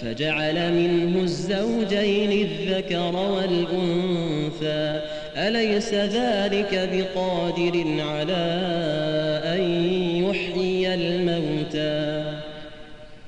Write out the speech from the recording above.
فجعل منه الزوجين الذكر والأنثى. أليس ذلك بقادر على